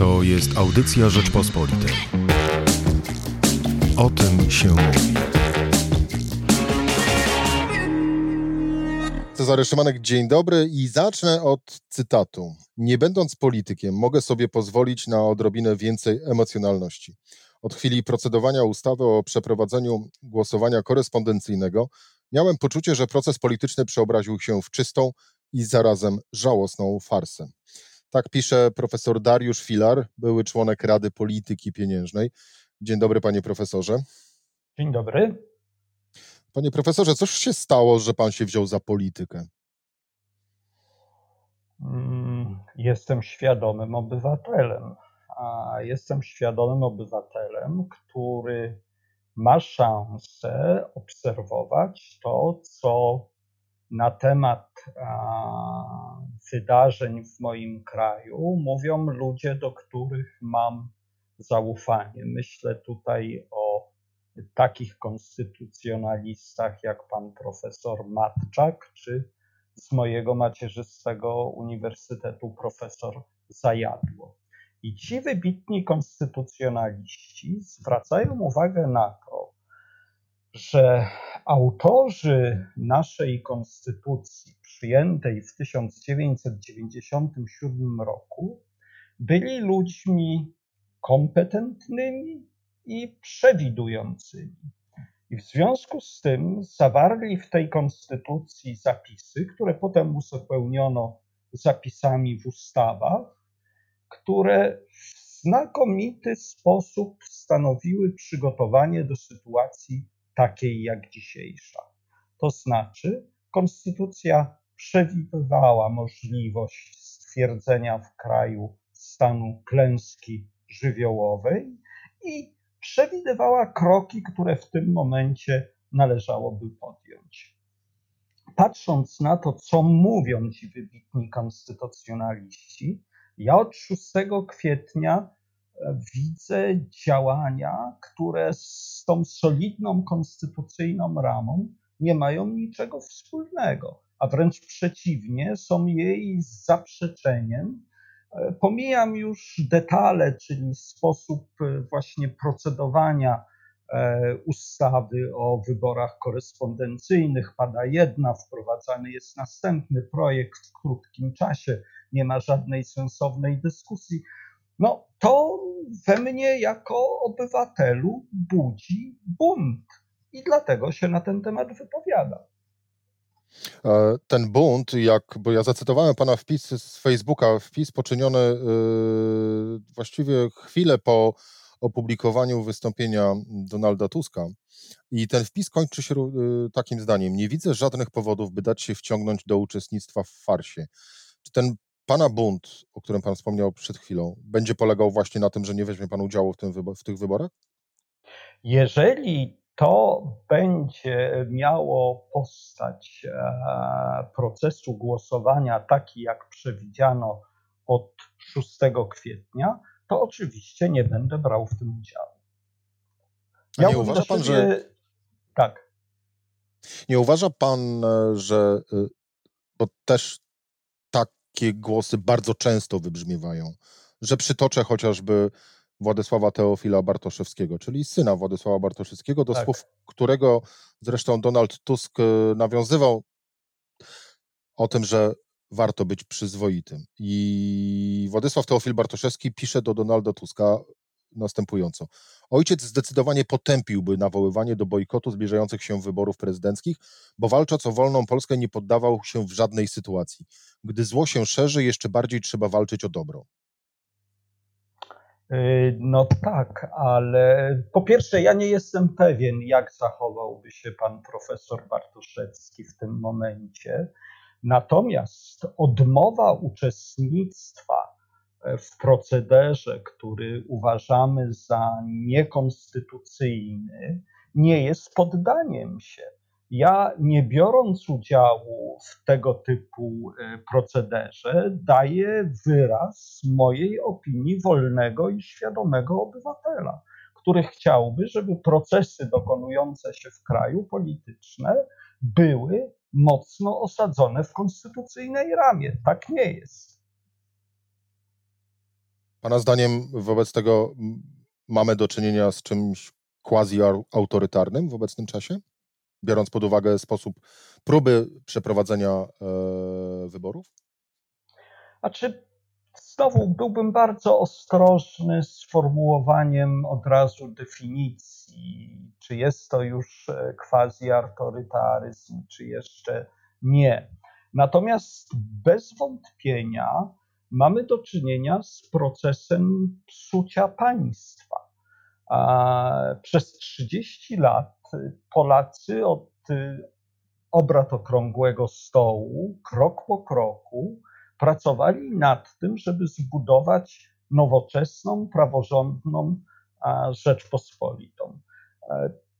To jest audycja Rzeczpospolitej. O tym się mówi. Cezary Szymanek, dzień dobry i zacznę od cytatu. Nie będąc politykiem, mogę sobie pozwolić na odrobinę więcej emocjonalności. Od chwili procedowania ustawy o przeprowadzeniu głosowania korespondencyjnego miałem poczucie, że proces polityczny przeobraził się w czystą i zarazem żałosną farsę. Tak pisze profesor Dariusz Filar, były członek Rady Polityki Pieniężnej. Dzień dobry, panie profesorze. Dzień dobry. Panie profesorze, cóż się stało, że pan się wziął za politykę? Mm, jestem świadomym obywatelem. A jestem świadomym obywatelem, który ma szansę obserwować to, co na temat wydarzeń w moim kraju mówią ludzie, do których mam zaufanie. Myślę tutaj o takich konstytucjonalistach jak pan profesor Matczak, czy z mojego macierzystego uniwersytetu profesor Zajadło. I ci wybitni konstytucjonaliści zwracają uwagę na to, że autorzy naszej konstytucji, przyjętej w 1997 roku, byli ludźmi kompetentnymi i przewidującymi. I w związku z tym zawarli w tej konstytucji zapisy, które potem uzupełniono zapisami w ustawach, które w znakomity sposób stanowiły przygotowanie do sytuacji takiej jak dzisiejsza. To znaczy, konstytucja przewidywała możliwość stwierdzenia w kraju stanu klęski żywiołowej i przewidywała kroki, które w tym momencie należałoby podjąć. Patrząc na to, co mówią ci wybitni konstytucjonaliści, ja od 6 kwietnia e, widzę działania, które z tą solidną konstytucyjną ramą nie mają niczego wspólnego, a wręcz przeciwnie, są jej zaprzeczeniem E, pomijam już detale, czyli sposób e, właśnie procedowania e, ustawy o wyborach korespondencyjnych. Pada jedna, wprowadzany jest następny projekt w krótkim czasie, nie ma żadnej sensownej dyskusji. No, to we mnie jako obywatelu budzi bunt i dlatego się na ten temat wypowiadam. E, ten bunt, jak, bo ja zacytowałem pana wpis z Facebooka, wpis poczyniony yy, właściwie chwilę po opublikowaniu wystąpienia Donalda Tuska. I ten wpis kończy się yy, takim zdaniem: Nie widzę żadnych powodów, by dać się wciągnąć do uczestnictwa w farsie. Czy ten pana bunt, o którym pan wspomniał przed chwilą, będzie polegał właśnie na tym, że nie weźmie pan udziału w, tym, w tych wyborach? Jeżeli to będzie miało postać e, procesu głosowania taki, jak przewidziano od 6 kwietnia, to oczywiście nie będę brał w tym udziału. Ja nie uważa pan, że. Tak. Nie uważa pan, e, że. E, bo też takie głosy bardzo często wybrzmiewają, że przytoczę chociażby Władysława Teofila Bartoszewskiego, czyli syna Władysława Bartoszewskiego, do tak. słów którego zresztą Donald Tusk e, nawiązywał o tym, że warto być przyzwoitym. I Władysław Teofil Bartoszewski pisze do Donalda Tuska następująco. Ojciec zdecydowanie potępiłby nawoływanie do bojkotu zbliżających się wyborów prezydenckich, bo walcząc o wolną Polskę nie poddawał się w żadnej sytuacji. Gdy zło się szerzy, jeszcze bardziej trzeba walczyć o dobro. Y, no tak, ale po pierwsze, ja nie jestem pewien, jak zachowałby się pan profesor Bartoszewski w tym momencie. Natomiast odmowa uczestnictwa w procederze, który uważamy za niekonstytucyjny, nie jest poddaniem się. Ja, nie biorąc udziału w tego typu e, procederze, daję wyraz mojej opinii wolnego i świadomego obywatela, który chciałby, żeby procesy dokonujące się w kraju polityczne były mocno osadzone w konstytucyjnej ramie. Tak nie jest. Pana zdaniem wobec tego mamy do czynienia z czymś quasi-autorytarnym w obecnym czasie, biorąc pod uwagę sposób próby przeprowadzenia e, wyborów? A czy znowu byłbym bardzo ostrożny z formułowaniem od razu definicji, czy jest to już e, quasi-autorytaryzm, czy jeszcze nie. Natomiast bez wątpienia mamy do czynienia z procesem psucia państwa. Przez 30 lat Polacy od obrad okrągłego stołu, krok po kroku, pracowali nad tym, żeby zbudować nowoczesną, praworządną Rzeczpospolitą.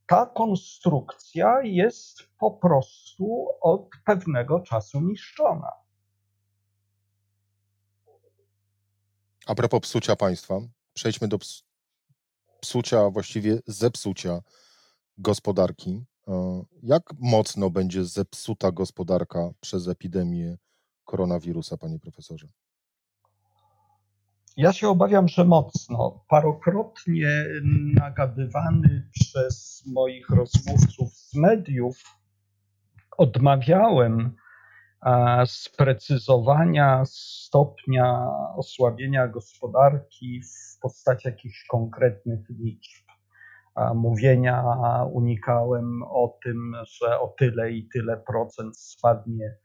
Ta konstrukcja jest po prostu od pewnego czasu niszczona. A propos psucia państwa, przejdźmy do psucia, właściwie zepsucia gospodarki. E, jak mocno będzie zepsuta gospodarka przez epidemię koronawirusa, panie profesorze? Ja się obawiam, że mocno. Parokrotnie nagadywany przez moich rozmówców z mediów, odmawiałem sprecyzowania stopnia osłabienia gospodarki w postaci jakichś konkretnych liczb. Mówienia unikałem o tym, że o tyle i tyle procent spadnie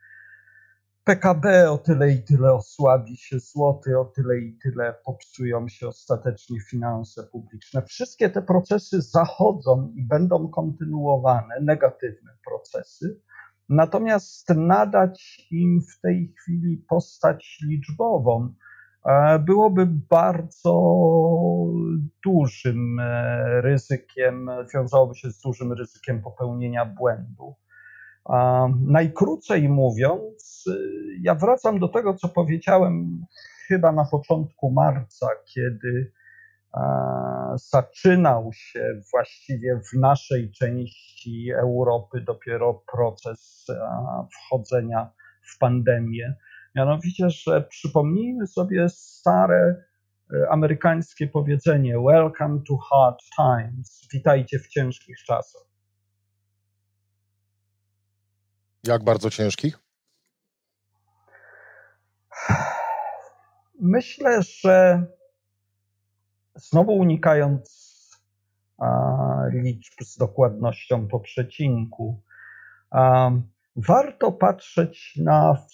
PKB, o tyle i tyle osłabi się złoty, o tyle i tyle popsują się ostatecznie finanse publiczne. Wszystkie te procesy zachodzą i będą kontynuowane, negatywne procesy, Natomiast nadać im w tej chwili postać liczbową byłoby bardzo dużym e, ryzykiem, wiązałoby się z dużym ryzykiem popełnienia błędu. Najkrócej mówiąc, ja wracam do tego, co powiedziałem chyba na początku marca, kiedy zaczynał się właściwie w naszej części Europy dopiero proces wchodzenia w pandemię. Mianowicie, że przypomnijmy sobie stare e, amerykańskie powiedzenie Welcome to hard times. Witajcie w ciężkich czasach. Jak bardzo ciężkich? Myślę, że Znowu unikając liczb z dokładnością po przecinku, warto patrzeć na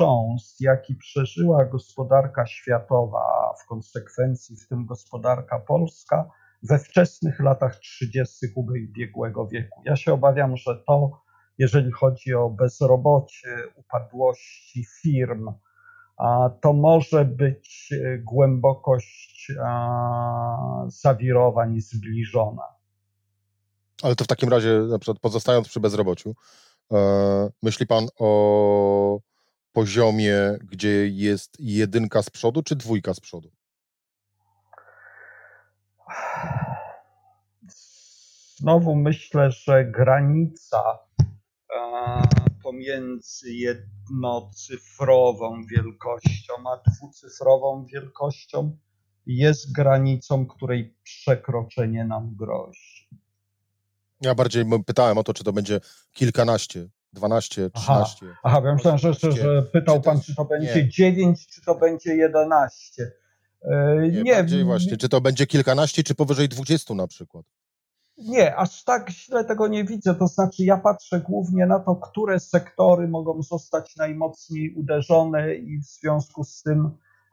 wstrząs, jaki przeżyła gospodarka światowa, a w konsekwencji w tym gospodarka polska we wczesnych latach 30. ubiegłego wieku. Ja się obawiam, że to, jeżeli chodzi o bezrobocie, upadłości firm, to może być e, głębokość zawirowań zbliżona. Ale to w takim razie, na przykład pozostając przy bezrobociu, e, myśli Pan o poziomie, gdzie jest jedynka z przodu, czy dwójka z przodu? Znowu myślę, że granica pomiędzy jednocyfrową wielkością a dwucyfrową wielkością jest granicą, której przekroczenie nam grozi. Ja bardziej pytałem o to, czy to będzie kilkanaście, dwanaście, trzynaście. Aha, aha ja myślałem, że, że, że pytał pan, czy to będzie dziewięć, czy to będzie jedenaście. Nie, nie, bardziej właśnie, czy to będzie kilkanaście, czy powyżej dwudziestu na przykład. Nie, aż tak źle tego nie widzę. To znaczy, ja patrzę głównie na to, które sektory mogą zostać najmocniej uderzone i w związku z tym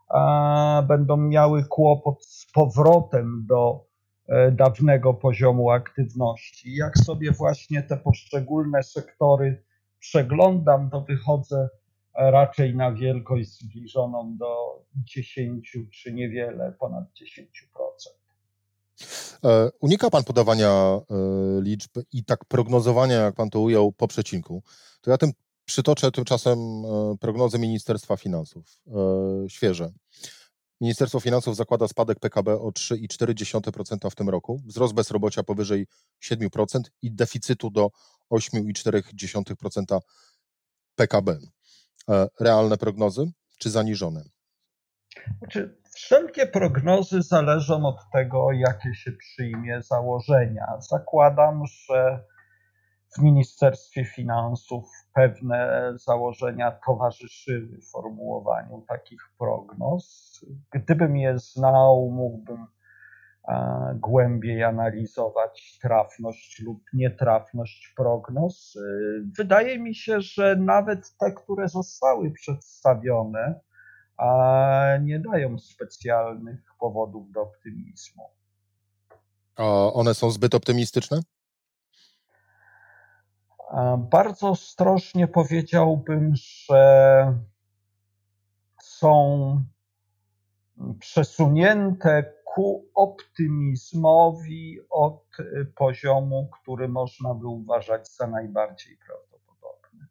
a, będą miały kłopot z powrotem do e, dawnego poziomu aktywności. Jak sobie właśnie te poszczególne sektory przeglądam, to wychodzę raczej na wielkość zbliżoną do 10 czy niewiele ponad 10%. E, unika pan podawania e, liczb i tak prognozowania, jak pan to ujął, po przecinku. To ja tym przytoczę tymczasem e, prognozy Ministerstwa Finansów, świeże. Ministerstwo Finansów zakłada spadek PKB o 3,4% w tym roku, wzrost bezrobocia powyżej 7% i deficytu do 8,4% PKB. Realne prognozy czy zaniżone? Znaczy, Wszelkie prognozy zależą od tego, jakie się przyjmie założenia. Zakładam, że w Ministerstwie Finansów pewne założenia towarzyszyły formułowaniu takich prognoz. Gdybym je znał, mógłbym e, głębiej analizować trafność lub nietrafność prognoz. E, wydaje mi się, że nawet te, które zostały przedstawione, nie dają specjalnych powodów do optymizmu. A one są zbyt optymistyczne? Bardzo ostrożnie powiedziałbym, że są przesunięte ku optymizmowi od poziomu, który można by uważać za najbardziej prawdopodobny.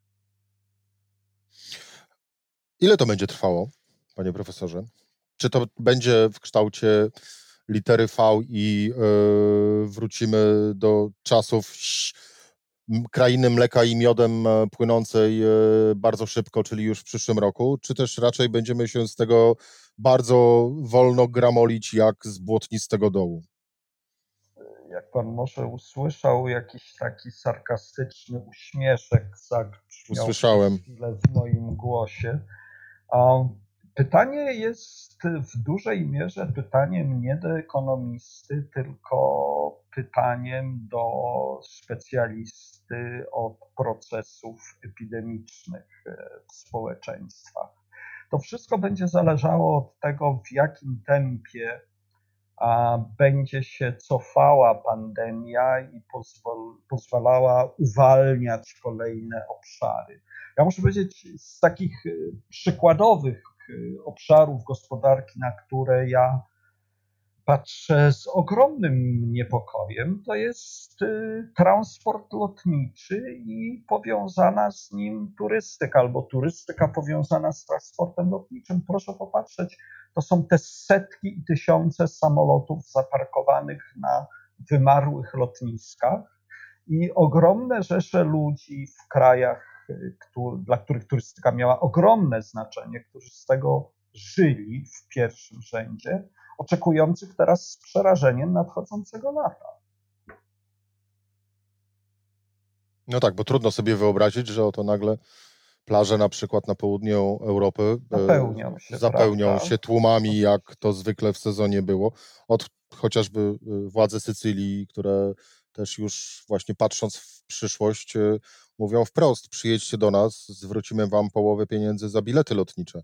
Ile to będzie trwało, panie profesorze? Czy to będzie w kształcie litery V i yy, wrócimy do czasów krainy mleka i miodem e, płynącej e, bardzo szybko, czyli już w przyszłym roku, czy też raczej będziemy się z tego bardzo wolno gramolić jak z błotnistego dołu? Jak pan może usłyszał, jakiś taki sarkastyczny uśmieszek zagrzmiał Usłyszałem. chwilę w moim głosie. Pytanie jest w dużej mierze pytaniem nie do ekonomisty, tylko pytaniem do specjalisty od procesów epidemicznych w społeczeństwach. To wszystko będzie zależało od tego, w jakim tempie będzie się cofała pandemia i pozwalała uwalniać kolejne obszary. Ja muszę powiedzieć, z takich przykładowych Y, obszarów gospodarki, na które ja patrzę z ogromnym niepokojem, to jest y, transport lotniczy i powiązana z nim turystyka, albo turystyka powiązana z transportem lotniczym. Proszę popatrzeć, to są te setki i tysiące samolotów zaparkowanych na wymarłych lotniskach i ogromne rzesze ludzi w krajach dla których turystyka miała ogromne znaczenie, którzy z tego żyli w pierwszym rzędzie, oczekujących teraz z przerażeniem nadchodzącego lata. No tak, bo trudno sobie wyobrazić, że oto nagle plaże na przykład na południu Europy e, zapełnią się, zapełnią się tłumami, jak to zwykle w sezonie było. Od chociażby e, władze Sycylii, które też już właśnie patrząc w przyszłość e, mówią wprost: przyjedźcie do nas, zwrócimy wam połowę pieniędzy za bilety lotnicze.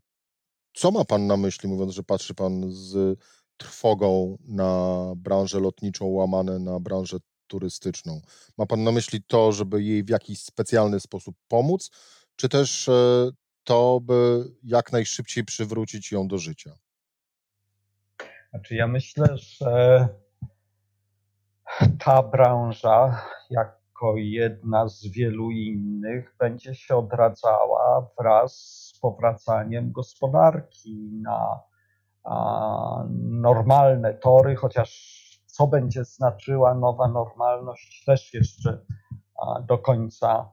Co ma pan na myśli, mówiąc, że patrzy pan z trwogą na branżę lotniczą, łamane na branżę turystyczną? Ma pan na myśli to, żeby jej w jakiś specjalny sposób pomóc, czy też e, to, by jak najszybciej przywrócić ją do życia? Znaczy, ja myślę, że ta branża, jak jedna z wielu innych będzie się odradzała wraz z powracaniem gospodarki na normalne tory, chociaż co będzie znaczyła nowa normalność, też jeszcze do końca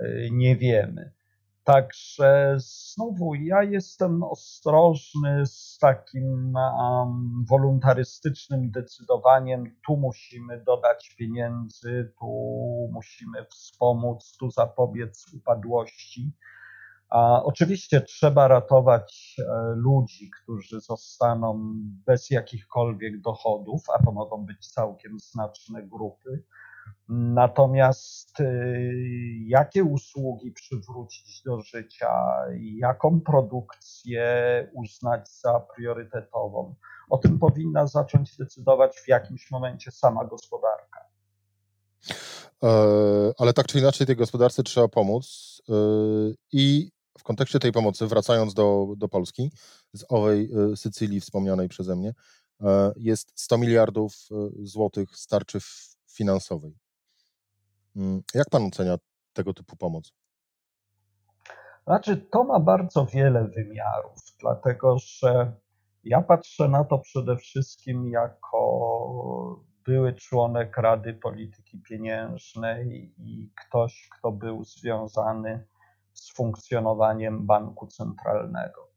y, nie wiemy. Także znowu ja jestem ostrożny z takim um, wolontarystycznym decydowaniem, tu musimy dodać pieniędzy, tu musimy wspomóc, tu zapobiec upadłości. A oczywiście trzeba ratować e, ludzi, którzy zostaną bez jakichkolwiek dochodów, a to mogą być całkiem znaczne grupy Natomiast y, jakie usługi przywrócić do życia, jaką produkcję uznać za priorytetową, o tym powinna zacząć decydować w jakimś momencie sama gospodarka. E, ale tak czy inaczej, tej gospodarce trzeba pomóc. E, I w kontekście tej pomocy, wracając do, do Polski, z owej e, Sycylii wspomnianej przeze mnie, jest 100 miliardów złotych starczy finansowej. Mm, jak pan ocenia tego typu pomoc? Znaczy, to ma bardzo wiele wymiarów, dlatego że ja patrzę na to przede wszystkim jako były członek Rady Polityki Pieniężnej i ktoś, kto był związany z funkcjonowaniem banku centralnego.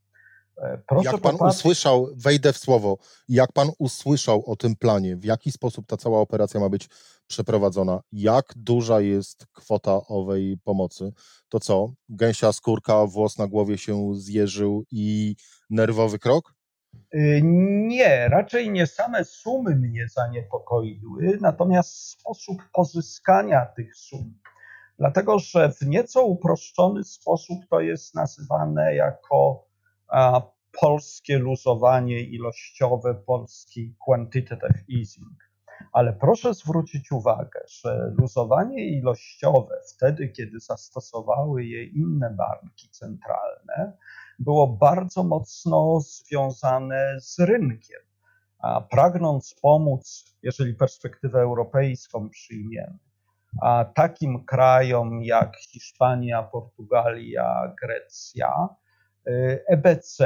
E, proszę jak pan popatrzeć... usłyszał, wejdę w słowo, jak pan usłyszał o tym planie, w jaki sposób ta cała operacja ma być przeprowadzona, jak duża jest kwota owej pomocy, to co, gęsia skórka, włos na głowie się zjeżył i nerwowy krok? Y, nie, raczej nie same sumy mnie zaniepokoiły, natomiast sposób pozyskania tych sum. Dlatego, że w nieco uproszczony sposób to jest nazywane jako polskie luzowanie ilościowe, polski quantitative easing. Ale proszę zwrócić uwagę, że luzowanie ilościowe, wtedy kiedy zastosowały je inne banki centralne, było bardzo mocno związane z rynkiem. A pragnąc pomóc, jeżeli perspektywę europejską przyjmiemy, a takim krajom jak Hiszpania, Portugalia, Grecja, EBC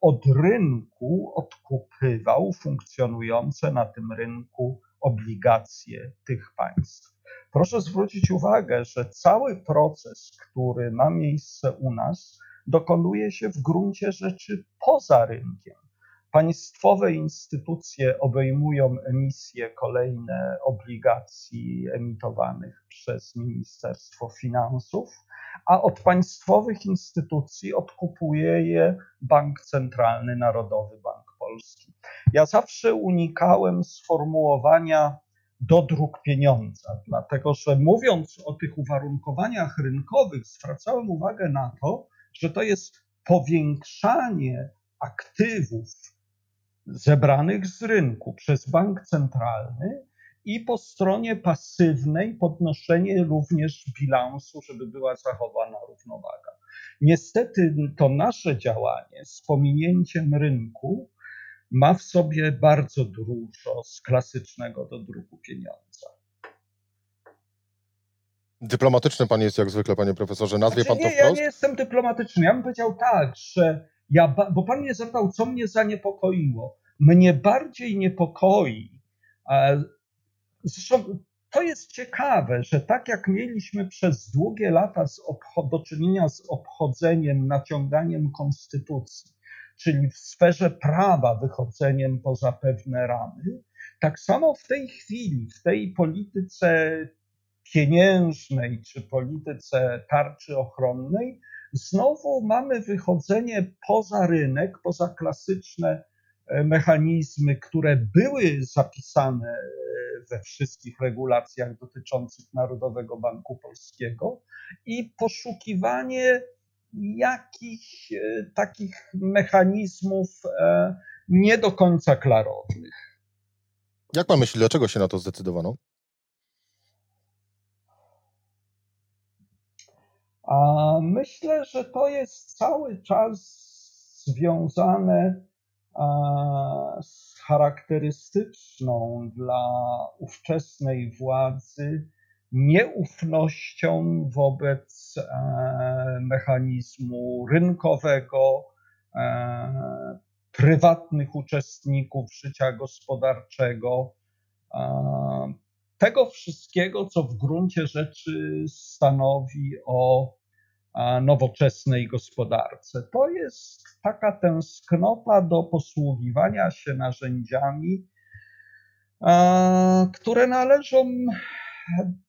od rynku odkupywał funkcjonujące na tym rynku obligacje tych państw. Proszę zwrócić uwagę, że cały proces, który ma miejsce u nas, dokonuje się w gruncie rzeczy poza rynkiem. Państwowe instytucje obejmują emisje kolejne obligacji emitowanych przez Ministerstwo Finansów, a od państwowych instytucji odkupuje je Bank Centralny, Narodowy Bank Polski. Ja zawsze unikałem sformułowania dodruk pieniądza, dlatego że mówiąc o tych uwarunkowaniach rynkowych, zwracałem uwagę na to, że to jest powiększanie aktywów zebranych z rynku przez bank centralny i po stronie pasywnej podnoszenie również bilansu, żeby była zachowana równowaga. Niestety to nasze działanie z pominięciem rynku ma w sobie bardzo dużo z klasycznego do druku pieniądza. Dyplomatyczny pan jest jak zwykle, panie profesorze. Nazwie znaczy, pan to nie, wprost? Ja nie jestem dyplomatyczny. Ja bym powiedział tak, że ja, bo pan mnie zapytał, co mnie zaniepokoiło. Mnie bardziej niepokoi e, Zresztą to jest ciekawe, że tak jak mieliśmy przez długie lata do czynienia z obchodzeniem, naciąganiem konstytucji, czyli w sferze prawa wychodzeniem poza pewne ramy, tak samo w tej chwili, w tej polityce pieniężnej czy polityce tarczy ochronnej, znowu mamy wychodzenie poza rynek, poza klasyczne e, mechanizmy, które były zapisane we wszystkich regulacjach dotyczących Narodowego Banku Polskiego i poszukiwanie jakichś e, takich mechanizmów e, nie do końca klarownych. Jak pan myśli, dlaczego się na to zdecydowano? A myślę, że to jest cały czas związane z charakterystyczną dla ówczesnej władzy nieufnością wobec e, mechanizmu rynkowego, e, prywatnych uczestników życia gospodarczego, tego wszystkiego, co w gruncie rzeczy stanowi o nowoczesnej gospodarce. To jest taka tęsknota do posługiwania się narzędziami, które należą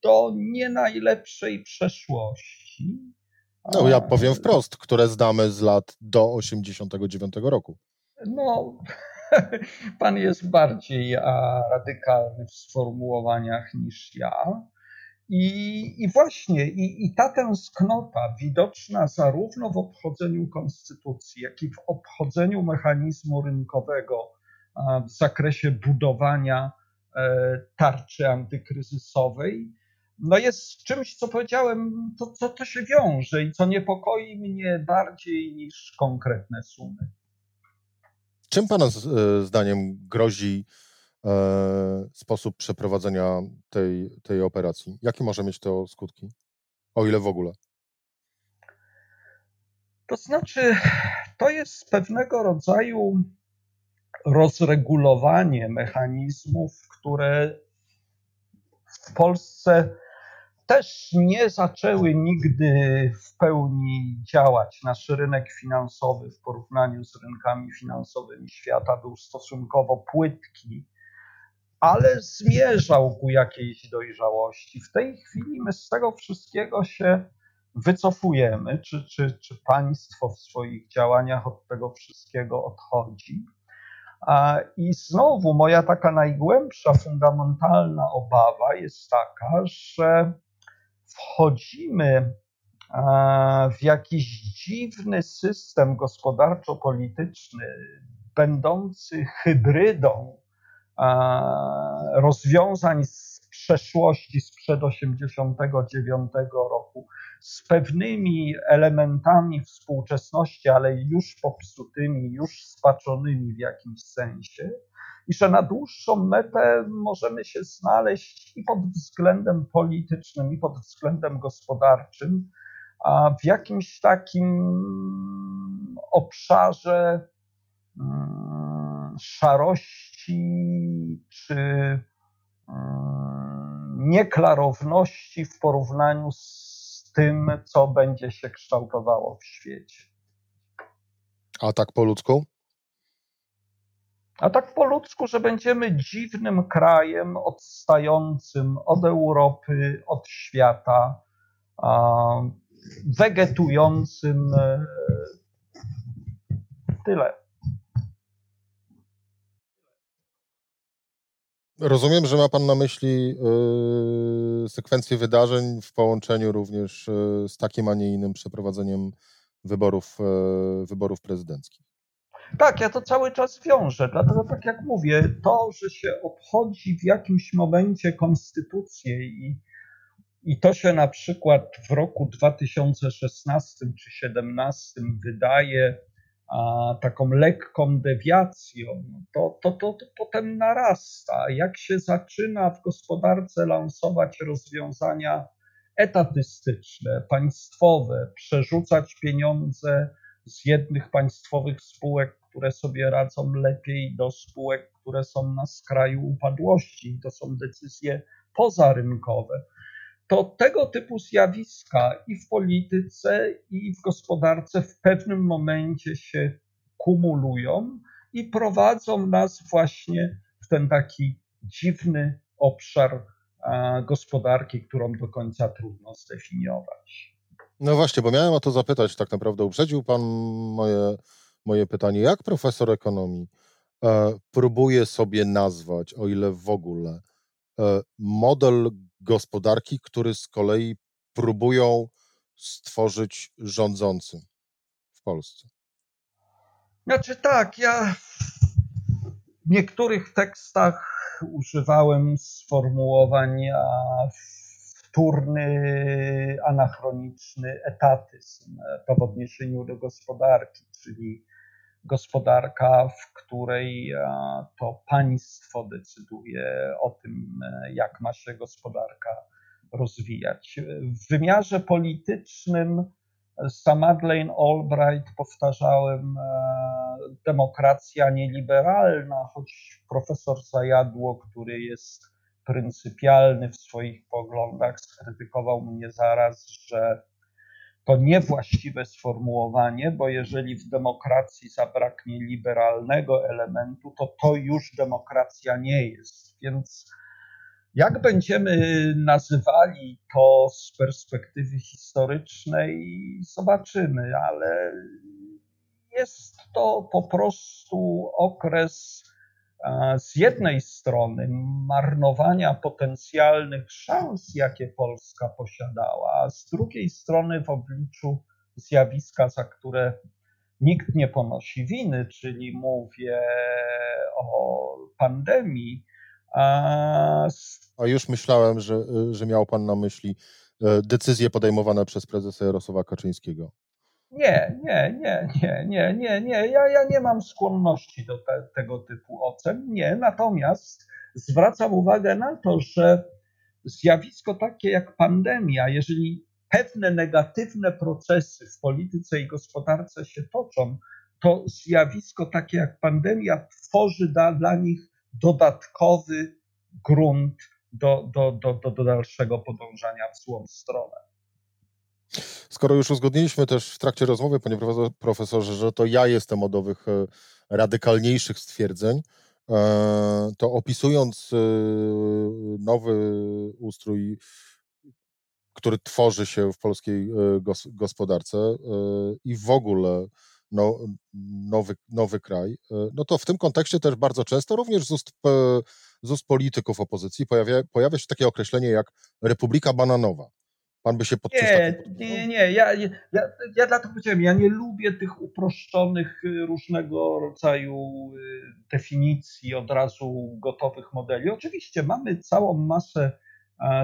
do nie najlepszej przeszłości. No, ja powiem wprost, które znamy z lat do 89 roku. No, pan jest bardziej radykalny w sformułowaniach niż ja. I, i właśnie, i, i ta tęsknota widoczna zarówno w obchodzeniu konstytucji, jak i w obchodzeniu mechanizmu rynkowego w zakresie budowania e, tarczy antykryzysowej, no jest czymś, co powiedziałem, to, to, to się wiąże i co niepokoi mnie bardziej niż konkretne sumy. Czym Pana e, zdaniem grozi sposób przeprowadzenia tej, tej operacji? Jakie może mieć to skutki? O ile w ogóle? To znaczy, to jest pewnego rodzaju rozregulowanie mechanizmów, które w Polsce też nie zaczęły nigdy w pełni działać. Nasz rynek finansowy w porównaniu z rynkami finansowymi świata był stosunkowo płytki, ale zmierzał ku jakiejś dojrzałości. W tej chwili my z tego wszystkiego się wycofujemy, czy, czy, czy państwo w swoich działaniach od tego wszystkiego odchodzi. I znowu moja taka najgłębsza, fundamentalna obawa jest taka, że wchodzimy w jakiś dziwny system gospodarczo-polityczny, będący hybrydą rozwiązań z przeszłości, sprzed 89 roku, z pewnymi elementami współczesności, ale już popsutymi, już spaczonymi w jakimś sensie, i że na dłuższą metę możemy się znaleźć i pod względem politycznym, i pod względem gospodarczym, a w jakimś takim obszarze mm, szarości czy mm, nieklarowności w porównaniu z tym, co będzie się kształtowało w świecie. A tak po ludzku? A tak po ludzku, że będziemy dziwnym krajem odstającym od Europy, od świata, wegetującym. E, tyle. Rozumiem, że ma Pan na myśli yy, sekwencję wydarzeń w połączeniu również yy, z takim, a nie innym przeprowadzeniem wyborów, yy, wyborów prezydenckich. Tak, ja to cały czas wiążę, dlatego tak jak mówię, to, że się obchodzi w jakimś momencie konstytucję i, i to się na przykład w roku 2016 czy 2017 wydaje a, taką lekką dewiacją, to, to, to, to potem narasta. Jak się zaczyna w gospodarce lansować rozwiązania etatystyczne, państwowe, przerzucać pieniądze z jednych państwowych spółek, które sobie radzą lepiej, do spółek, które są na skraju upadłości. To są decyzje pozarynkowe. To tego typu zjawiska i w polityce, i w gospodarce w pewnym momencie się kumulują i prowadzą nas właśnie w ten taki dziwny obszar gospodarki, którą do końca trudno zdefiniować. No właśnie, bo miałem o to zapytać, tak naprawdę uprzedził Pan moje, moje pytanie. Jak profesor ekonomii e, próbuje sobie nazwać, o ile w ogóle, model gospodarki, który z kolei próbują stworzyć rządzący w Polsce? Znaczy tak, ja w niektórych tekstach używałem sformułowania wtórny, anachroniczny etatyzm. W odniesieniu do gospodarki, czyli gospodarka, w której to państwo decyduje o tym, jak ma się gospodarka rozwijać. W wymiarze politycznym za Madeleine Albright powtarzałem demokracja nieliberalna, choć profesor Zajadło, który jest pryncypialny w swoich poglądach, skrytykował mnie zaraz, że to niewłaściwe sformułowanie, bo jeżeli w demokracji zabraknie liberalnego elementu, to to już demokracja nie jest. Więc jak będziemy nazywali to z perspektywy historycznej, zobaczymy, ale jest to po prostu okres z jednej strony marnowania potencjalnych szans, jakie Polska posiadała, a z drugiej strony w obliczu zjawiska, za które nikt nie ponosi winy, czyli mówię o pandemii. A, a już myślałem, że, że miał Pan na myśli e, decyzje podejmowane przez prezesa Jarosława Kaczyńskiego. Nie, nie, nie, nie, nie, nie, nie. Ja, ja nie mam skłonności do te, tego typu ocen. Nie, natomiast zwracam uwagę na to, że zjawisko takie jak pandemia, jeżeli pewne negatywne procesy w polityce i gospodarce się toczą, to zjawisko takie jak pandemia tworzy da, dla nich dodatkowy grunt do, do, do, do, do dalszego podążania w złą stronę. Skoro już uzgodniliśmy też w trakcie rozmowy, panie profesorze, że to ja jestem od owych e, radykalniejszych stwierdzeń, e, to opisując e, nowy ustrój, który tworzy się w polskiej gospodarce i w ogóle no, nowy, nowy kraj, no to w tym kontekście też bardzo często również z ust, z ust polityków opozycji pojawia, pojawia się takie określenie jak Republika Bananowa. Pan by się pod Nie, nie, nie. Ja, ja, ja dlatego powiedziałem, ja nie lubię tych uproszczonych y, różnego rodzaju y, definicji, od razu gotowych modeli. Oczywiście mamy całą masę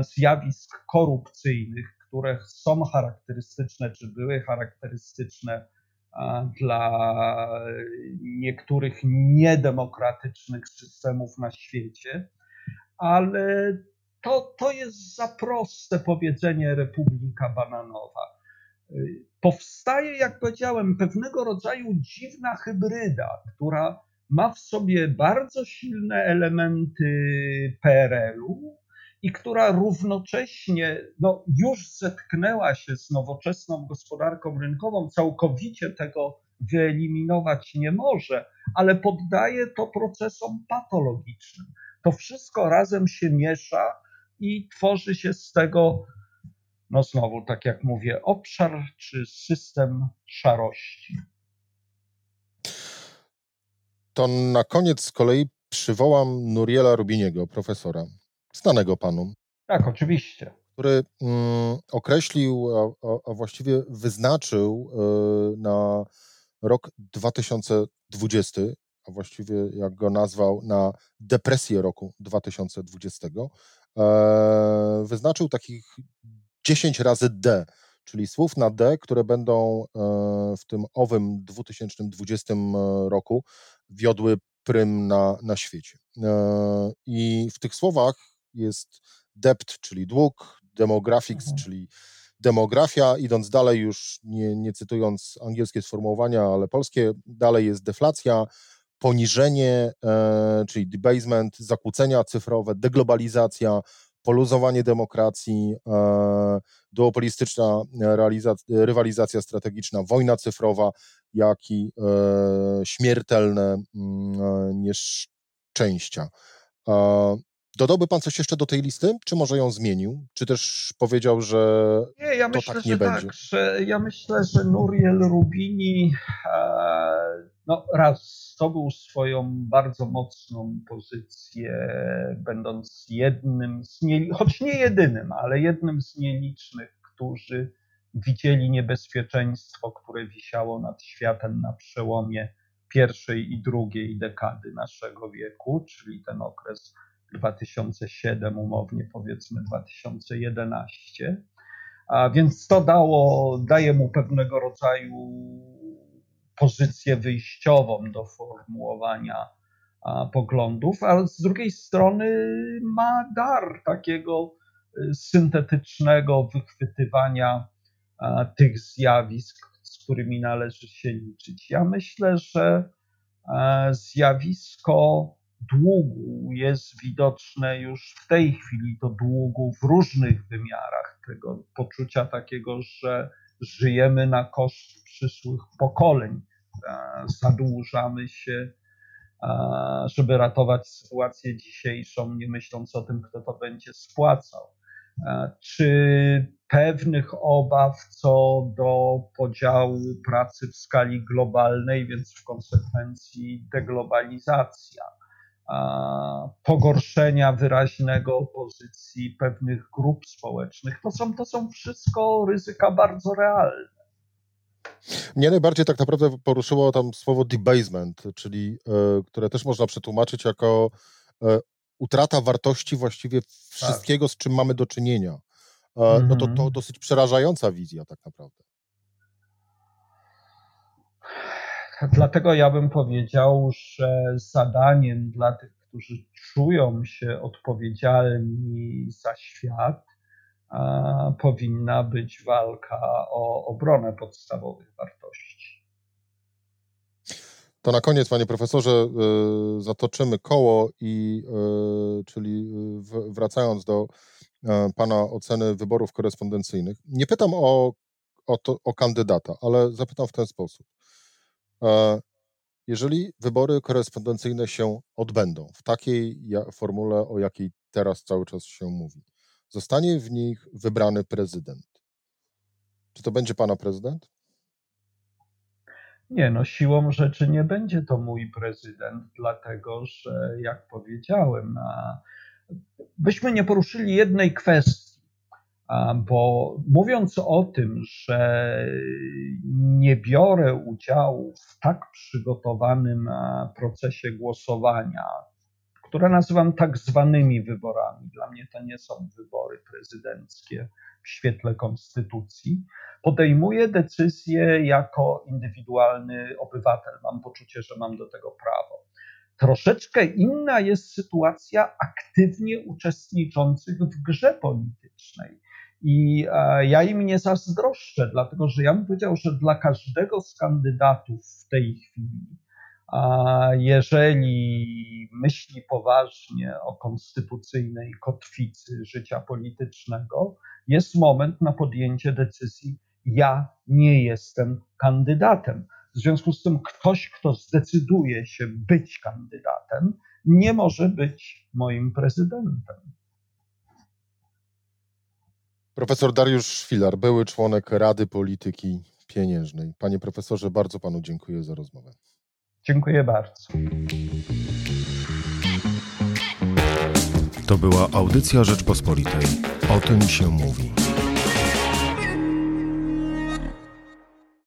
zjawisk korupcyjnych, które są charakterystyczne, czy były charakterystyczne dla niektórych niedemokratycznych systemów na świecie, ale to, to jest za proste powiedzenie Republika Bananowa. Powstaje, jak powiedziałem, pewnego rodzaju dziwna hybryda, która ma w sobie bardzo silne elementy PRL-u i która równocześnie no, już zetknęła się z nowoczesną gospodarką rynkową, całkowicie tego wyeliminować nie może, ale poddaje to procesom patologicznym. To wszystko razem się miesza i tworzy się z tego, no znowu, tak jak mówię, obszar czy system szarości. To na koniec z kolei przywołam Nuriela Rubiniego, profesora, znanego panu. Tak, oczywiście. Który mm, określił, a, a, właściwie wyznaczył y, na rok 2020, a właściwie jak go nazwał, na depresję roku 2020, E, wyznaczył takich 10 razy D, czyli słów na D, które będą e, w tym owym 2020 roku wiodły prym na, na świecie. E, I w tych słowach jest dept, czyli dług, demographics, mhm. czyli demografia, idąc dalej już nie, nie cytując angielskie sformułowania, ale polskie, dalej jest deflacja, poniżenie, e, czyli debasement, zakłócenia cyfrowe, deglobalizacja, poluzowanie demokracji, e, duopolistyczna rywalizacja strategiczna, wojna cyfrowa, jak i e, śmiertelne mm, nieszczęścia. Dodałby pan coś jeszcze do tej listy, czy może ją zmienił? Czy też powiedział, że nie, ja to myślę, tak nie że będzie? Tak, że ja myślę, że Nuriel Rubini no, raz zdobył swoją bardzo mocną pozycję, będąc jednym z nie, choć nie jedynym, ale jednym z nielicznych, którzy widzieli niebezpieczeństwo, które wisiało nad światem na przełomie pierwszej i drugiej dekady naszego wieku, czyli ten okres 2007, umownie powiedzmy 2011. A więc to dało, daje mu pewnego rodzaju pozycję wyjściową do formułowania poglądów, ale z drugiej strony ma dar takiego y, syntetycznego wychwytywania tych zjawisk, z którymi należy się liczyć. Ja myślę, że zjawisko długu jest widoczne już w tej chwili, to długu w różnych wymiarach, tego poczucia takiego, że żyjemy na koszt przyszłych pokoleń, zadłużamy się, żeby ratować sytuację dzisiejszą, nie myśląc o tym, kto to będzie spłacał. Czy pewnych obaw co do podziału pracy w skali globalnej, więc w konsekwencji deglobalizacja, pogorszenia wyraźnego pozycji pewnych grup społecznych. To są, to są wszystko ryzyka bardzo realne. Mnie najbardziej tak naprawdę poruszyło tam słowo debasement, czyli e, które też można przetłumaczyć jako e, utrata wartości właściwie wszystkiego, z czym mamy do czynienia. E, no to, to mhm. dosyć przerażająca wizja tak naprawdę. Dlatego ja bym powiedział, że zadaniem dla tych, którzy czują się odpowiedzialni za świat, powinna być walka o obronę podstawowych wartości. To na koniec, panie profesorze, y, zatoczymy koło i y, czyli w, wracając do e, pana oceny wyborów korespondencyjnych. Nie pytam o, o, to, o kandydata, ale zapytam w ten sposób. E, jeżeli wybory korespondencyjne się odbędą w takiej formule, o jakiej teraz cały czas się mówi, zostanie w nich wybrany prezydent. Czy to będzie pana prezydent? Nie, no siłą rzeczy nie będzie to mój prezydent, dlatego że, jak powiedziałem, byśmy nie poruszyli jednej kwestii, bo mówiąc o tym, że nie biorę udziału w tak przygotowanym procesie głosowania, które nazywam tak zwanymi wyborami, dla mnie to nie są wybory prezydenckie w świetle konstytucji, podejmuję decyzję jako indywidualny obywatel. Mam poczucie, że mam do tego prawo. Troszeczkę inna jest sytuacja aktywnie uczestniczących w grze politycznej. I e, ja im nie zazdroszczę, dlatego że ja bym powiedział, że dla każdego z kandydatów w tej chwili, jeżeli myśli poważnie o konstytucyjnej kotwicy życia politycznego, jest moment na podjęcie decyzji ja nie jestem kandydatem. W związku z tym ktoś, kto zdecyduje się być kandydatem, nie może być moim prezydentem. Profesor Dariusz Szwilar, były członek Rady Polityki Pieniężnej. Panie profesorze, bardzo panu dziękuję za rozmowę. Dziękuję bardzo. To była audycja Rzeczpospolitej. O tym się mówi.